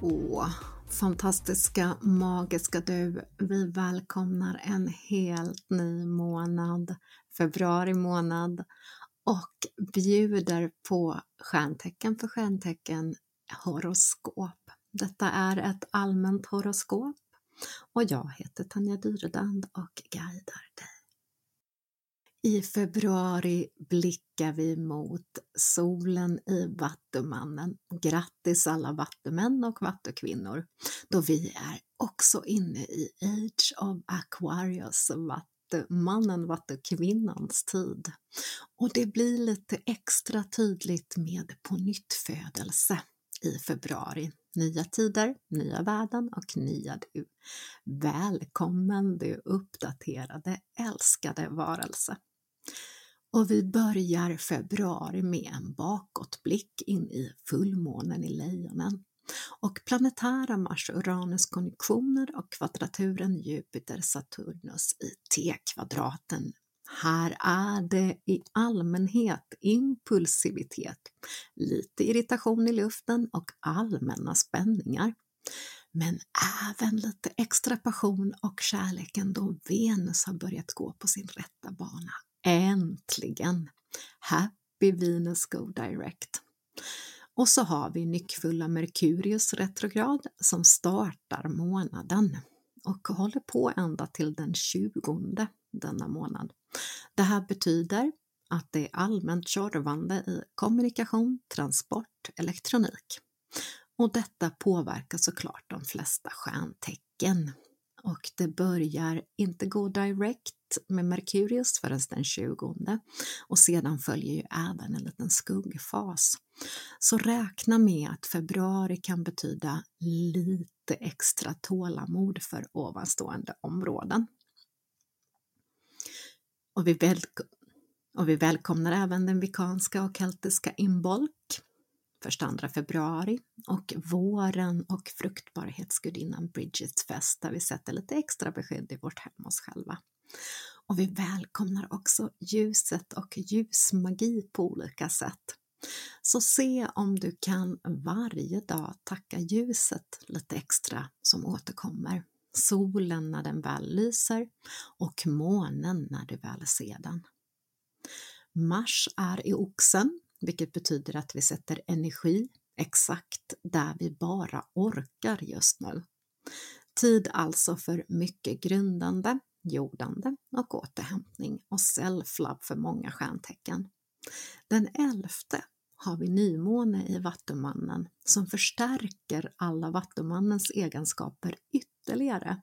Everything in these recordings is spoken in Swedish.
Åh, fantastiska, magiska du. Vi välkomnar en helt ny månad, februari månad och bjuder på stjärntecken för stjärntecken horoskop. Detta är ett allmänt horoskop och jag heter Tanja Dyredand och guidar dig. I februari blickar vi mot solen i Vattumannen. Grattis alla vattumän och vattukvinnor, då vi är också inne i Age of Aquarius, vattumannen, vattukvinnans tid. Och det blir lite extra tydligt med på nytt födelse i februari. Nya tider, nya värden och nya du. Välkommen du uppdaterade, älskade varelse. Och vi börjar februari med en bakåtblick in i fullmånen i Lejonen och planetära Mars-Uranus-konjunktioner och kvadraturen Jupiter-Saturnus i T-kvadraten. Här är det i allmänhet impulsivitet, lite irritation i luften och allmänna spänningar. Men även lite extra passion och kärleken då Venus har börjat gå på sin rätta bana Äntligen! Happy Venus Go Direct! Och så har vi nyckfulla Merkurius retrograd som startar månaden och håller på ända till den 20 denna månad. Det här betyder att det är allmänt körvande i kommunikation, transport, elektronik. Och detta påverkar såklart de flesta stjärntecken och det börjar inte gå direkt med Merkurius förrän den 20 och sedan följer ju även en liten skuggfas. Så räkna med att februari kan betyda lite extra tålamod för ovanstående områden. Och vi, välkom och vi välkomnar även den vikanska och keltiska inbolk 1 februari och våren och fruktbarhetsgudinnan Bridgets fest där vi sätter lite extra beskydd i vårt hem oss själva. Och vi välkomnar också ljuset och ljusmagi på olika sätt. Så se om du kan varje dag tacka ljuset lite extra som återkommer. Solen när den väl lyser och månen när du väl ser den. Mars är i oxen vilket betyder att vi sätter energi exakt där vi bara orkar just nu. Tid alltså för mycket grundande, jordande och återhämtning och self-love för många stjärntecken. Den elfte har vi nymåne i Vattumannen som förstärker alla Vattumannens egenskaper ytterligare.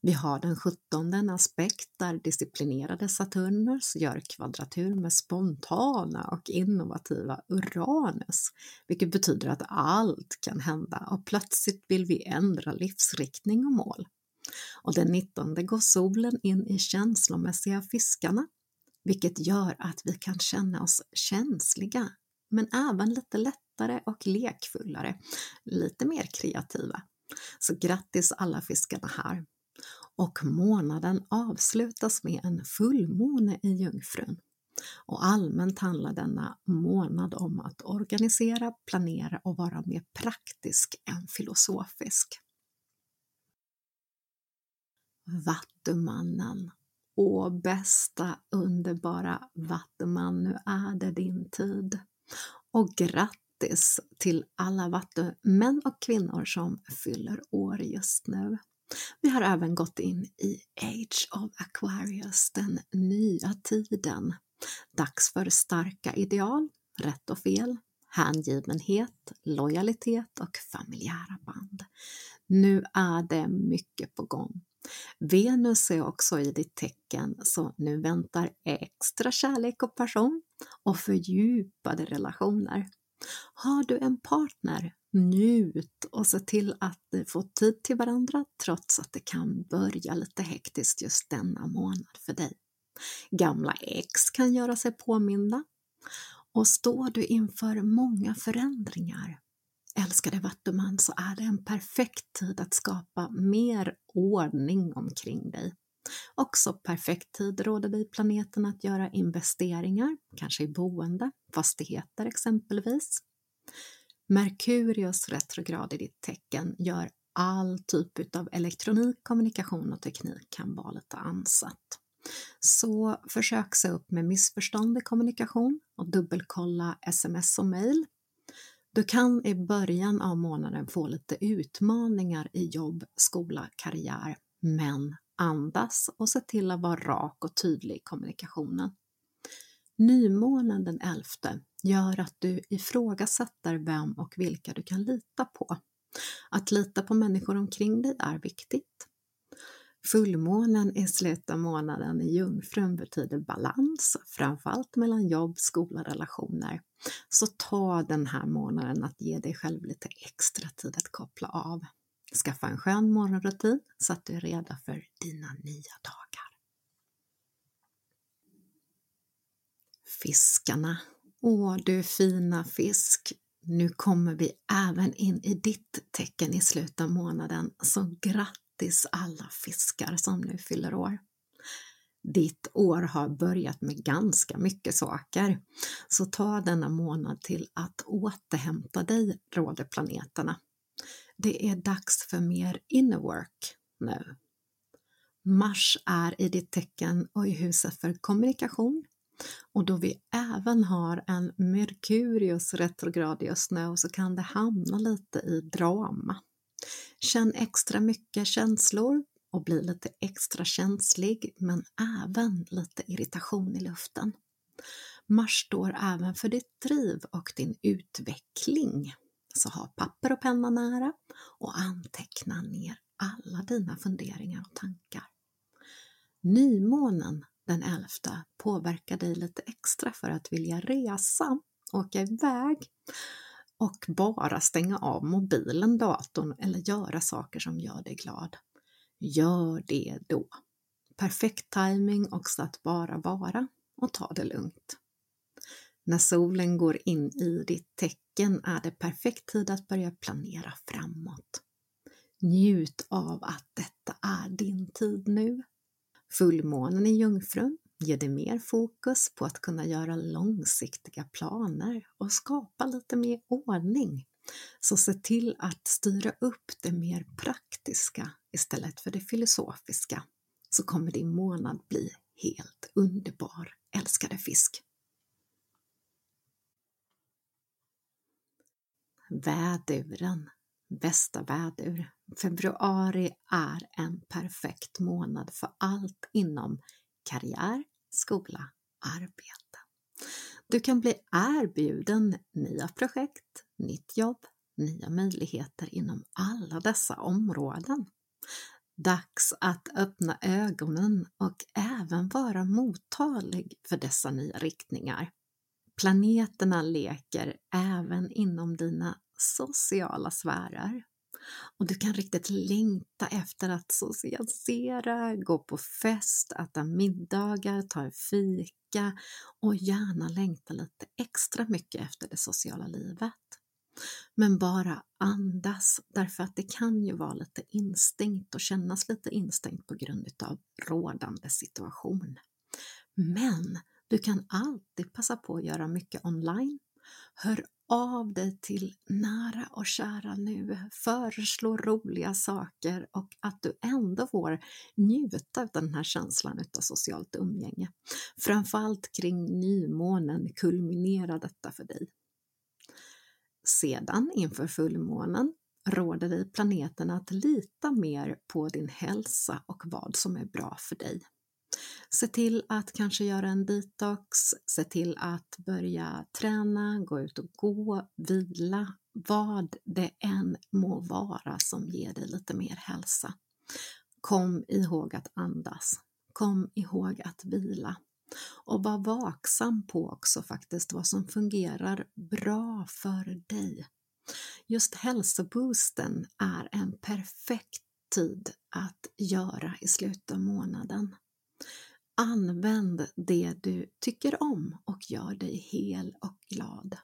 Vi har den 17 en aspekt där disciplinerade Saturnus gör kvadratur med spontana och innovativa Uranus, vilket betyder att allt kan hända och plötsligt vill vi ändra livsriktning och mål. Och den 19 går solen in i känslomässiga fiskarna, vilket gör att vi kan känna oss känsliga, men även lite lättare och lekfullare, lite mer kreativa. Så grattis alla fiskarna här! Och månaden avslutas med en fullmåne i Jungfrun. Och allmänt handlar denna månad om att organisera, planera och vara mer praktisk än filosofisk. Vattumannen. Åh bästa underbara Vattuman, nu är det din tid. Och grattis till alla vattumän och kvinnor som fyller år just nu. Vi har även gått in i Age of Aquarius, den nya tiden. Dags för starka ideal, rätt och fel, hängivenhet, lojalitet och familjära band. Nu är det mycket på gång. Venus är också i ditt tecken, så nu väntar extra kärlek och passion och fördjupade relationer. Har du en partner njut och se till att ni får tid till varandra trots att det kan börja lite hektiskt just denna månad för dig. Gamla ex kan göra sig påminda och står du inför många förändringar älskade Vattuman så är det en perfekt tid att skapa mer ordning omkring dig. Också perfekt tid råder dig planeten att göra investeringar, kanske i boende, fastigheter exempelvis. Merkurius retrograd i ditt tecken gör all typ av elektronik, kommunikation och teknik kan vara lite ansatt. Så försök se upp med missförstånd i kommunikation och dubbelkolla sms och mail. Du kan i början av månaden få lite utmaningar i jobb, skola, karriär, men andas och se till att vara rak och tydlig i kommunikationen. Nymånen den 11 gör att du ifrågasätter vem och vilka du kan lita på. Att lita på människor omkring dig är viktigt. Fullmånen i slutet av månaden i Jungfrun betyder balans, framförallt mellan jobb, skola relationer. Så ta den här månaden att ge dig själv lite extra tid att koppla av. Skaffa en skön morgonrutin så att du är redo för dina nya dagar. Fiskarna. Åh, du fina fisk! Nu kommer vi även in i ditt tecken i slutet av månaden, så grattis alla fiskar som nu fyller år! Ditt år har börjat med ganska mycket saker, så ta denna månad till att återhämta dig, råder planeterna. Det är dags för mer inner work nu. Mars är i ditt tecken och i huset för kommunikation, och då vi även har en Merkurius retrograd just nu så kan det hamna lite i drama. Känn extra mycket känslor och bli lite extra känslig men även lite irritation i luften. Mars står även för ditt driv och din utveckling. Så ha papper och penna nära och anteckna ner alla dina funderingar och tankar. Nymånen den 11 påverkar dig lite extra för att vilja resa, åka iväg och bara stänga av mobilen, datorn eller göra saker som gör dig glad. Gör det då. Perfekt timing också att bara vara och ta det lugnt. När solen går in i ditt tecken är det perfekt tid att börja planera framåt. Njut av att detta är din tid nu. Fullmånen i Jungfrun ger dig mer fokus på att kunna göra långsiktiga planer och skapa lite mer ordning. Så se till att styra upp det mer praktiska istället för det filosofiska så kommer din månad bli helt underbar, älskade fisk! Väduren bästa vädur. Februari är en perfekt månad för allt inom karriär, skola, arbete. Du kan bli erbjuden nya projekt, nytt jobb, nya möjligheter inom alla dessa områden. Dags att öppna ögonen och även vara mottaglig för dessa nya riktningar. Planeterna leker även inom dina sociala sfärer. Och du kan riktigt längta efter att socialisera, gå på fest, äta middagar, ta en fika och gärna längta lite extra mycket efter det sociala livet. Men bara andas, därför att det kan ju vara lite instängt och kännas lite instängt på grund av rådande situation. Men du kan alltid passa på att göra mycket online. Hör av dig till nära och kära nu, föreslå roliga saker och att du ändå får njuta av den här känslan av socialt umgänge. Framförallt kring nymånen kulminerar detta för dig. Sedan inför fullmånen råder dig planeten att lita mer på din hälsa och vad som är bra för dig. Se till att kanske göra en detox, se till att börja träna, gå ut och gå, vila, vad det än må vara som ger dig lite mer hälsa. Kom ihåg att andas. Kom ihåg att vila. Och var vaksam på också faktiskt vad som fungerar bra för dig. Just hälsoboosten är en perfekt tid att göra i slutet av månaden. Använd det du tycker om och gör dig hel och glad.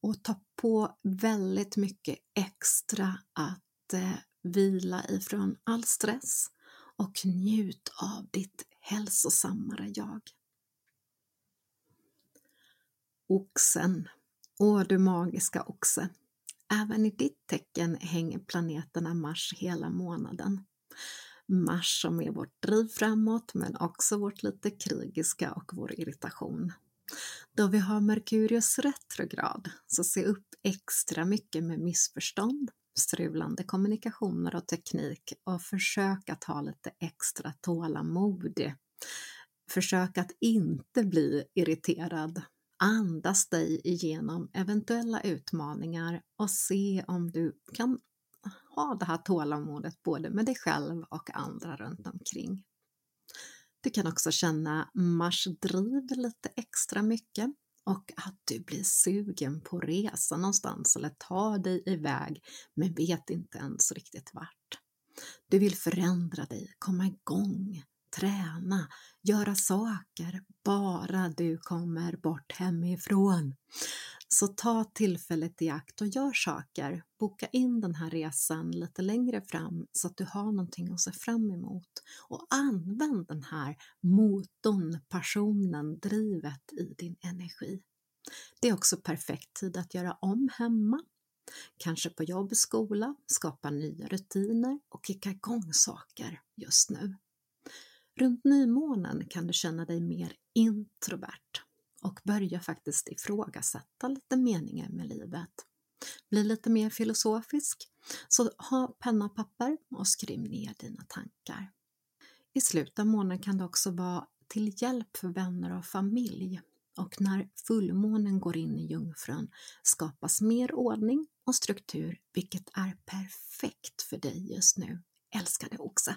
Och ta på väldigt mycket extra att eh, vila ifrån all stress och njut av ditt hälsosammare jag. Oxen, åh du magiska oxe, Även i ditt tecken hänger planeterna Mars hela månaden. Mars som är vårt driv framåt men också vårt lite krigiska och vår irritation. Då vi har Merkurius retrograd, så se upp extra mycket med missförstånd, strulande kommunikationer och teknik och försök att ha lite extra tålamod. Försök att inte bli irriterad. Andas dig igenom eventuella utmaningar och se om du kan ha det här tålamodet både med dig själv och andra runt omkring. Du kan också känna Mars driv lite extra mycket och att du blir sugen på att resa någonstans eller ta dig iväg men vet inte ens riktigt vart. Du vill förändra dig, komma igång, träna, göra saker, bara du kommer bort hemifrån. Så ta tillfället i akt och gör saker. Boka in den här resan lite längre fram så att du har någonting att se fram emot. Och använd den här motorn, passionen, drivet i din energi. Det är också perfekt tid att göra om hemma, kanske på jobb, skola, skapa nya rutiner och kicka igång saker just nu. Runt nymånen kan du känna dig mer introvert och börja faktiskt ifrågasätta lite meningen med livet. Bli lite mer filosofisk, så ha penna och papper och skriv ner dina tankar. I slutet av månaden kan det också vara till hjälp för vänner och familj och när fullmånen går in i Jungfrun skapas mer ordning och struktur vilket är perfekt för dig just nu, älskade oxe.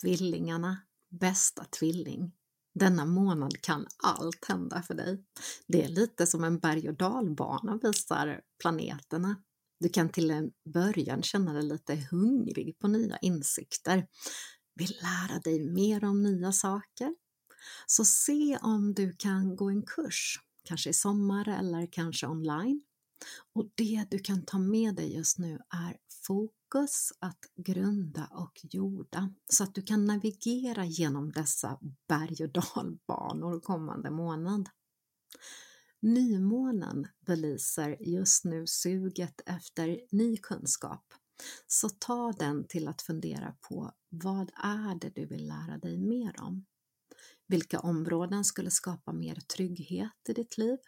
Tvillingarna, bästa tvilling, denna månad kan allt hända för dig. Det är lite som en berg och dalbana visar planeterna. Du kan till en början känna dig lite hungrig på nya insikter, vill lära dig mer om nya saker. Så se om du kan gå en kurs, kanske i sommar eller kanske online. Och det du kan ta med dig just nu är fokus att grunda och jorda så att du kan navigera genom dessa berg och dalbanor kommande månad. Nymånen belyser just nu suget efter ny kunskap så ta den till att fundera på vad är det du vill lära dig mer om? Vilka områden skulle skapa mer trygghet i ditt liv?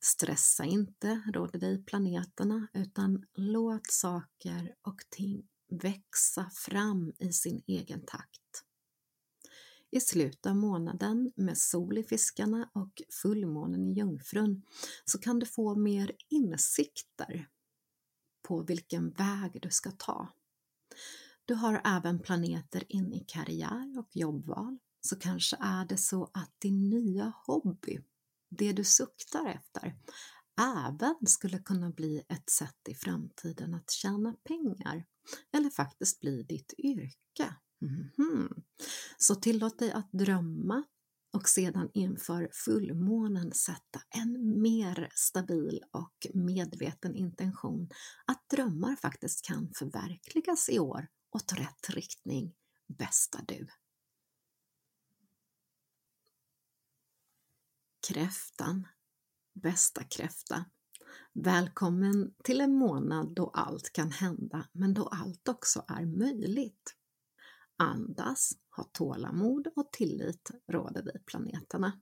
Stressa inte, råder dig planeterna, utan låt saker och ting växa fram i sin egen takt. I slutet av månaden med sol i fiskarna och fullmånen i Jungfrun så kan du få mer insikter på vilken väg du ska ta. Du har även planeter in i karriär och jobbval, så kanske är det så att din nya hobby det du suktar efter även skulle kunna bli ett sätt i framtiden att tjäna pengar eller faktiskt bli ditt yrke. Mm -hmm. Så tillåt dig att drömma och sedan inför fullmånen sätta en mer stabil och medveten intention att drömmar faktiskt kan förverkligas i år åt rätt riktning, bästa du. Kräftan, bästa kräfta. Välkommen till en månad då allt kan hända, men då allt också är möjligt. Andas, ha tålamod och tillit råder vi planeterna.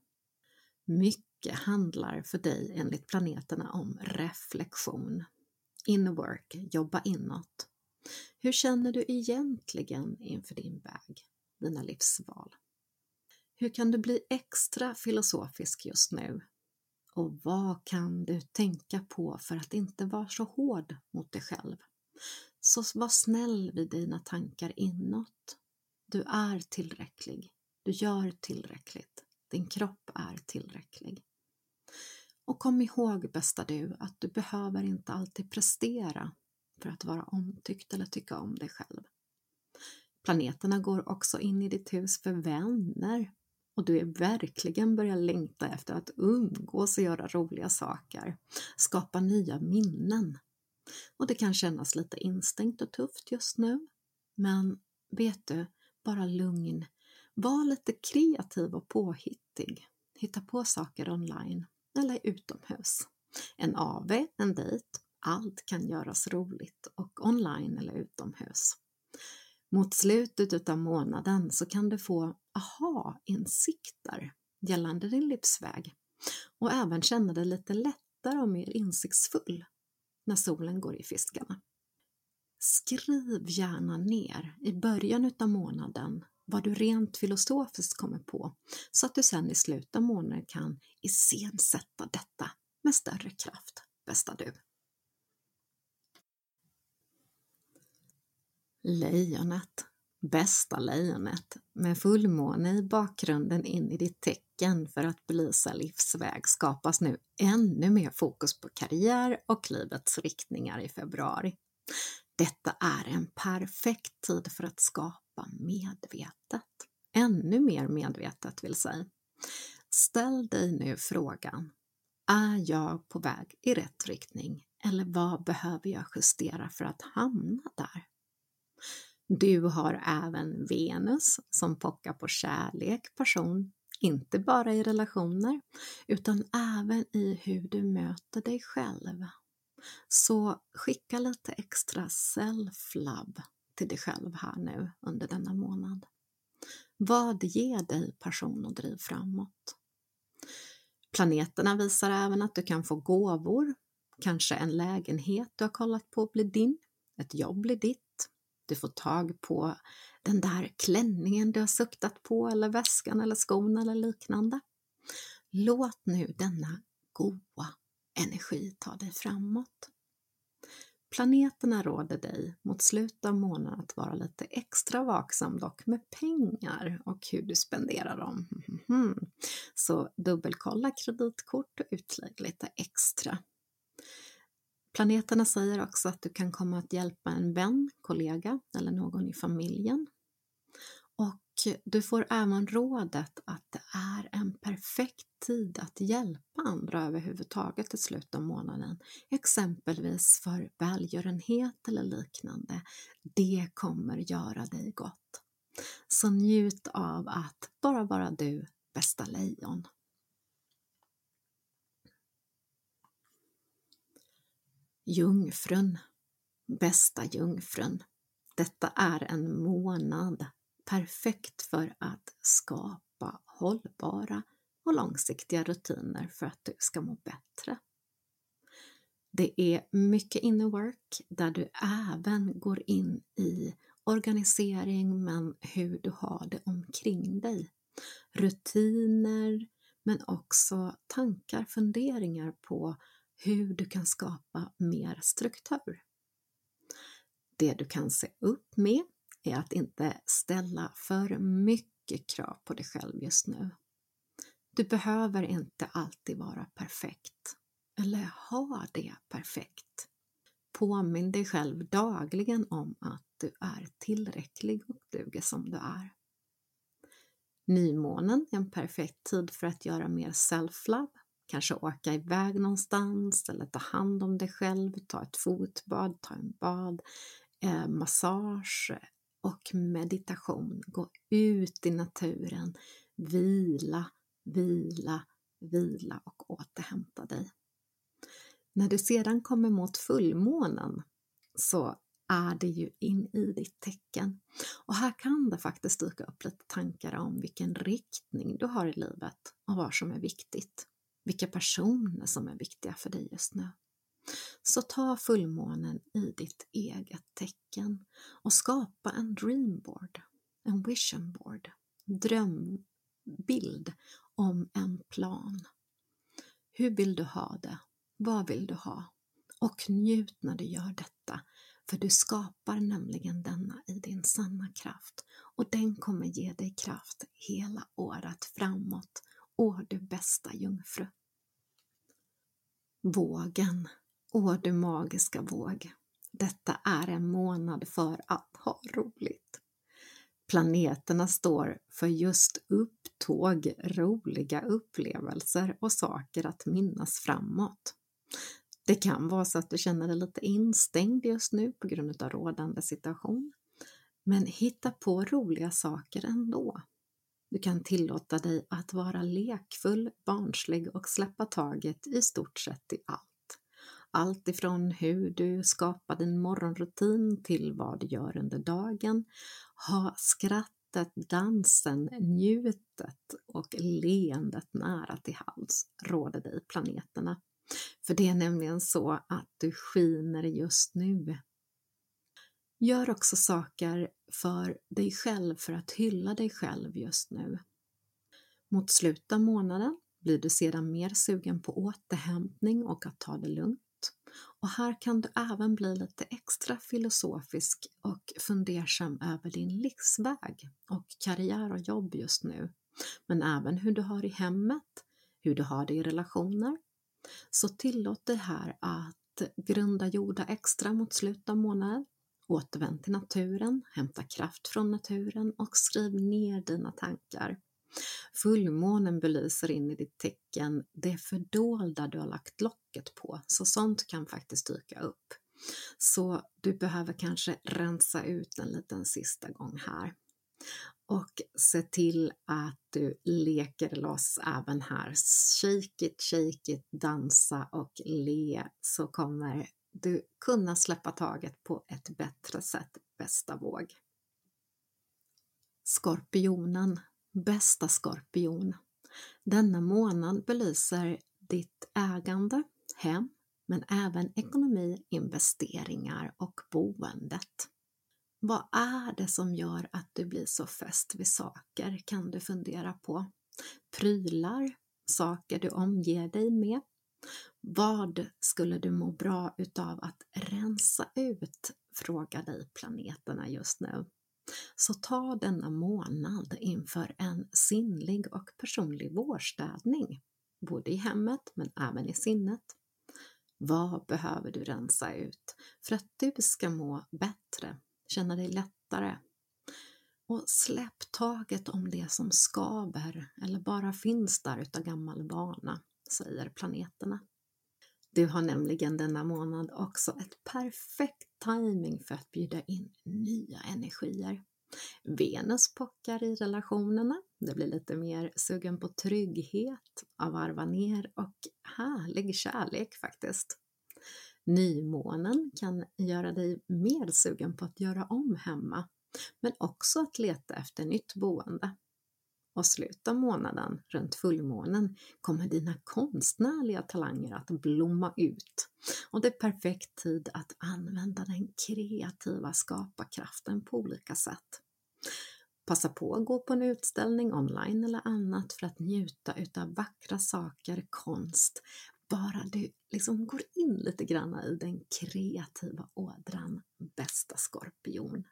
Mycket handlar för dig enligt planeterna om reflektion. In work, jobba inåt. Hur känner du egentligen inför din väg, dina livsval? Hur kan du bli extra filosofisk just nu? Och vad kan du tänka på för att inte vara så hård mot dig själv? Så var snäll vid dina tankar inåt. Du är tillräcklig. Du gör tillräckligt. Din kropp är tillräcklig. Och kom ihåg, bästa du, att du behöver inte alltid prestera för att vara omtyckt eller tycka om dig själv. Planeterna går också in i ditt hus för vänner och du är verkligen börjar längta efter att umgås och göra roliga saker, skapa nya minnen. Och det kan kännas lite instängt och tufft just nu, men vet du, bara lugn. Var lite kreativ och påhittig. Hitta på saker online eller utomhus. En AV, en dejt, allt kan göras roligt och online eller utomhus. Mot slutet av månaden så kan du få aha-insikter gällande din livsväg och även känna dig lite lättare och mer insiktsfull när solen går i fiskarna. Skriv gärna ner i början av månaden vad du rent filosofiskt kommer på så att du sen i slutet av månaden kan iscensätta detta med större kraft, bästa du. Lejonet, bästa lejonet, med fullmåne i bakgrunden in i ditt tecken för att belysa livsväg skapas nu ännu mer fokus på karriär och livets riktningar i februari. Detta är en perfekt tid för att skapa medvetet. Ännu mer medvetet vill säga. Ställ dig nu frågan, är jag på väg i rätt riktning eller vad behöver jag justera för att hamna där? Du har även Venus som pockar på kärlek, passion, inte bara i relationer utan även i hur du möter dig själv. Så skicka lite extra self-love till dig själv här nu under denna månad. Vad ger dig passion och driv framåt? Planeterna visar även att du kan få gåvor, kanske en lägenhet du har kollat på blir din, ett jobb blir ditt, du får tag på den där klänningen du har suktat på eller väskan eller skon eller liknande. Låt nu denna goa energi ta dig framåt. Planeterna råder dig mot slutet av månaden att vara lite extra vaksam dock med pengar och hur du spenderar dem. Så dubbelkolla kreditkort och utlägg lite extra. Planeterna säger också att du kan komma att hjälpa en vän, kollega eller någon i familjen. Och du får även rådet att det är en perfekt tid att hjälpa andra överhuvudtaget i slutet av månaden, exempelvis för välgörenhet eller liknande. Det kommer göra dig gott. Så njut av att bara vara du, bästa lejon. Jungfrun, bästa jungfrun. Detta är en månad perfekt för att skapa hållbara och långsiktiga rutiner för att du ska må bättre. Det är mycket inner work där du även går in i organisering men hur du har det omkring dig. Rutiner men också tankar, funderingar på hur du kan skapa mer struktur. Det du kan se upp med är att inte ställa för mycket krav på dig själv just nu. Du behöver inte alltid vara perfekt eller ha det perfekt. Påminn dig själv dagligen om att du är tillräcklig och duger som du är. Nymånen är en perfekt tid för att göra mer self-love, kanske åka iväg någonstans eller ta hand om dig själv, ta ett fotbad, ta en bad, eh, massage och meditation. Gå ut i naturen, vila, vila, vila och återhämta dig. När du sedan kommer mot fullmånen så är det ju in i ditt tecken. Och här kan det faktiskt dyka upp lite tankar om vilken riktning du har i livet och vad som är viktigt. Vilka personer som är viktiga för dig just nu. Så ta fullmånen i ditt eget tecken och skapa en dreamboard, en vision board, drömbild om en plan. Hur vill du ha det? Vad vill du ha? Och njut när du gör detta, för du skapar nämligen denna i din sanna kraft och den kommer ge dig kraft hela året framåt. Åh, du bästa jungfru! Vågen Åh, du magiska våg. Detta är en månad för att ha roligt. Planeterna står för just upptåg, roliga upplevelser och saker att minnas framåt. Det kan vara så att du känner dig lite instängd just nu på grund av rådande situation. Men hitta på roliga saker ändå. Du kan tillåta dig att vara lekfull, barnslig och släppa taget i stort sett i allt. Allt ifrån hur du skapar din morgonrutin till vad du gör under dagen. Ha skrattet, dansen, njutet och leendet nära till hands råder dig planeterna. För det är nämligen så att du skiner just nu. Gör också saker för dig själv för att hylla dig själv just nu. Mot slutet av månaden blir du sedan mer sugen på återhämtning och att ta det lugnt. Och här kan du även bli lite extra filosofisk och fundersam över din livsväg och karriär och jobb just nu. Men även hur du har i hemmet, hur du har det i relationer. Så tillåt dig här att grunda jorda extra mot slutet av månaden. Återvänd till naturen, hämta kraft från naturen och skriv ner dina tankar. Fullmånen belyser in i ditt tecken det fördolda du har lagt locket på, så sånt kan faktiskt dyka upp. Så du behöver kanske rensa ut en liten sista gång här. Och se till att du leker loss även här. Shake it, shake it, dansa och le så kommer du kunna släppa taget på ett bättre sätt bästa våg. Skorpionen Bästa skorpion. Denna månad belyser ditt ägande, hem, men även ekonomi, investeringar och boendet. Vad är det som gör att du blir så fäst vid saker kan du fundera på. Prylar, saker du omger dig med. Vad skulle du må bra utav att rensa ut? Frågar dig planeterna just nu. Så ta denna månad inför en sinnlig och personlig vårstädning, både i hemmet men även i sinnet. Vad behöver du rensa ut för att du ska må bättre, känna dig lättare? Och släpp taget om det som skaver eller bara finns där utav gammal vana, säger planeterna. Du har nämligen denna månad också ett perfekt timing för att bjuda in nya energier. Venus pockar i relationerna, det blir lite mer sugen på trygghet, av varva ner och härlig kärlek faktiskt. Nymånen kan göra dig mer sugen på att göra om hemma, men också att leta efter nytt boende och slutet av månaden, runt fullmånen, kommer dina konstnärliga talanger att blomma ut. Och det är perfekt tid att använda den kreativa skaparkraften på olika sätt. Passa på att gå på en utställning online eller annat för att njuta utav vackra saker, konst, bara du liksom går in lite grann i den kreativa ådran, bästa skorpion.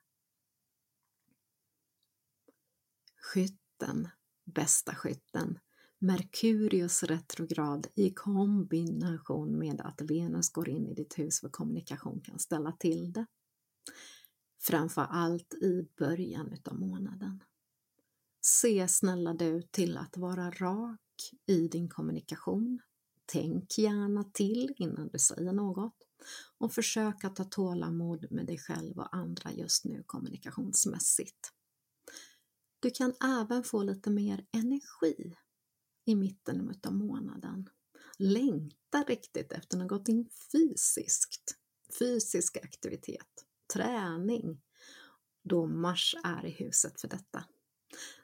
Skytt skytten, bästa skytten, Merkurius retrograd i kombination med att Venus går in i ditt hus för kommunikation kan ställa till det. Framför allt i början utav månaden. Se snälla du till att vara rak i din kommunikation. Tänk gärna till innan du säger något och försök att ha tålamod med dig själv och andra just nu kommunikationsmässigt. Du kan även få lite mer energi i mitten av månaden. Längta riktigt efter något fysiskt, fysisk aktivitet, träning, då Mars är i huset för detta.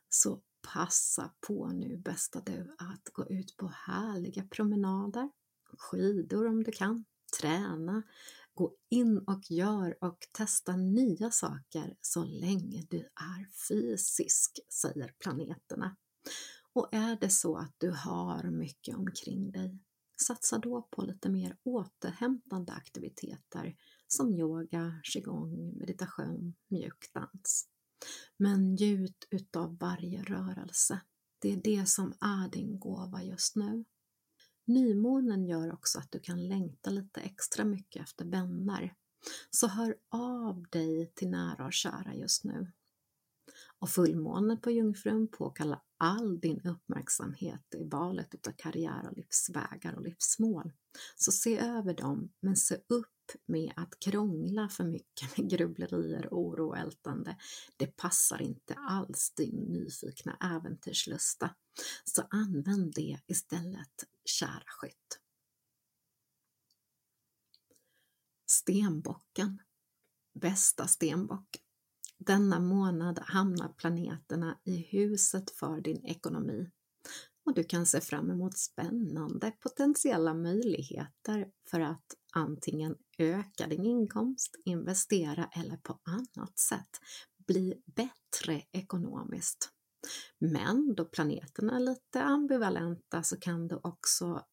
Så passa på nu bästa du att gå ut på härliga promenader, skidor om du kan, träna, Gå in och gör och testa nya saker så länge du är fysisk, säger planeterna. Och är det så att du har mycket omkring dig, satsa då på lite mer återhämtande aktiviteter som yoga, qigong, meditation, mjukdans. Men njut utav varje rörelse. Det är det som är din gåva just nu. Nymånen gör också att du kan längta lite extra mycket efter vänner. Så hör av dig till nära och kära just nu. Och fullmånen på Jungfrun påkallar all din uppmärksamhet i valet av karriär och livsvägar och livsmål. Så se över dem, men se upp med att krångla för mycket med grubblerier, oro och ältande. Det passar inte alls din nyfikna äventyrslusta. Så använd det istället, kära skytt. Stenbocken. Bästa stenbock. Denna månad hamnar planeterna i huset för din ekonomi och du kan se fram emot spännande potentiella möjligheter för att antingen öka din inkomst, investera eller på annat sätt bli bättre ekonomiskt. Men då planeterna är lite ambivalenta så kan du också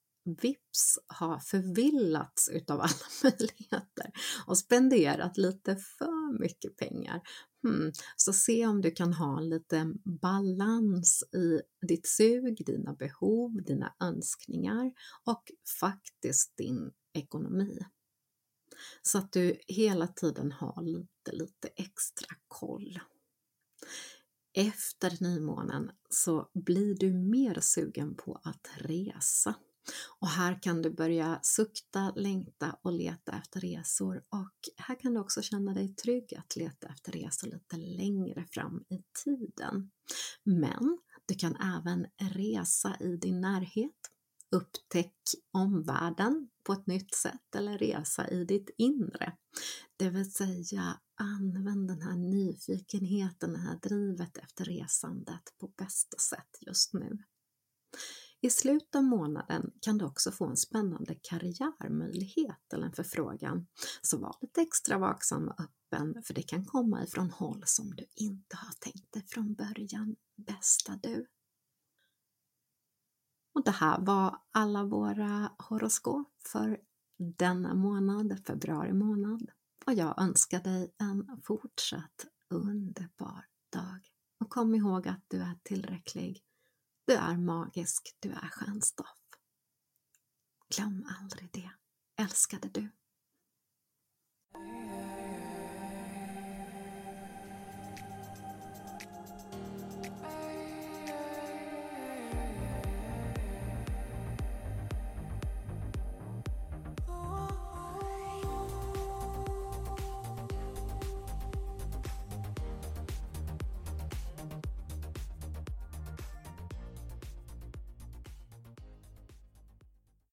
vips ha förvillats utav alla möjligheter och spenderat lite för mycket pengar. Hmm. Så se om du kan ha lite balans i ditt sug, dina behov, dina önskningar och faktiskt din ekonomi. Så att du hela tiden har lite, lite extra koll. Efter nymånen så blir du mer sugen på att resa och här kan du börja sukta, längta och leta efter resor och här kan du också känna dig trygg att leta efter resor lite längre fram i tiden. Men du kan även resa i din närhet, upptäck omvärlden på ett nytt sätt eller resa i ditt inre. Det vill säga använd den här nyfikenheten, det här drivet efter resandet på bästa sätt just nu. I slutet av månaden kan du också få en spännande karriärmöjlighet eller en förfrågan. Så var lite extra vaksam och öppen för det kan komma ifrån håll som du inte har tänkt dig från början, bästa du. Och det här var alla våra horoskop för denna månad, februari månad. Och jag önskar dig en fortsatt underbar dag. Och kom ihåg att du är tillräcklig. Du är magisk, du är stjärnstoff. Glöm aldrig det, älskade du.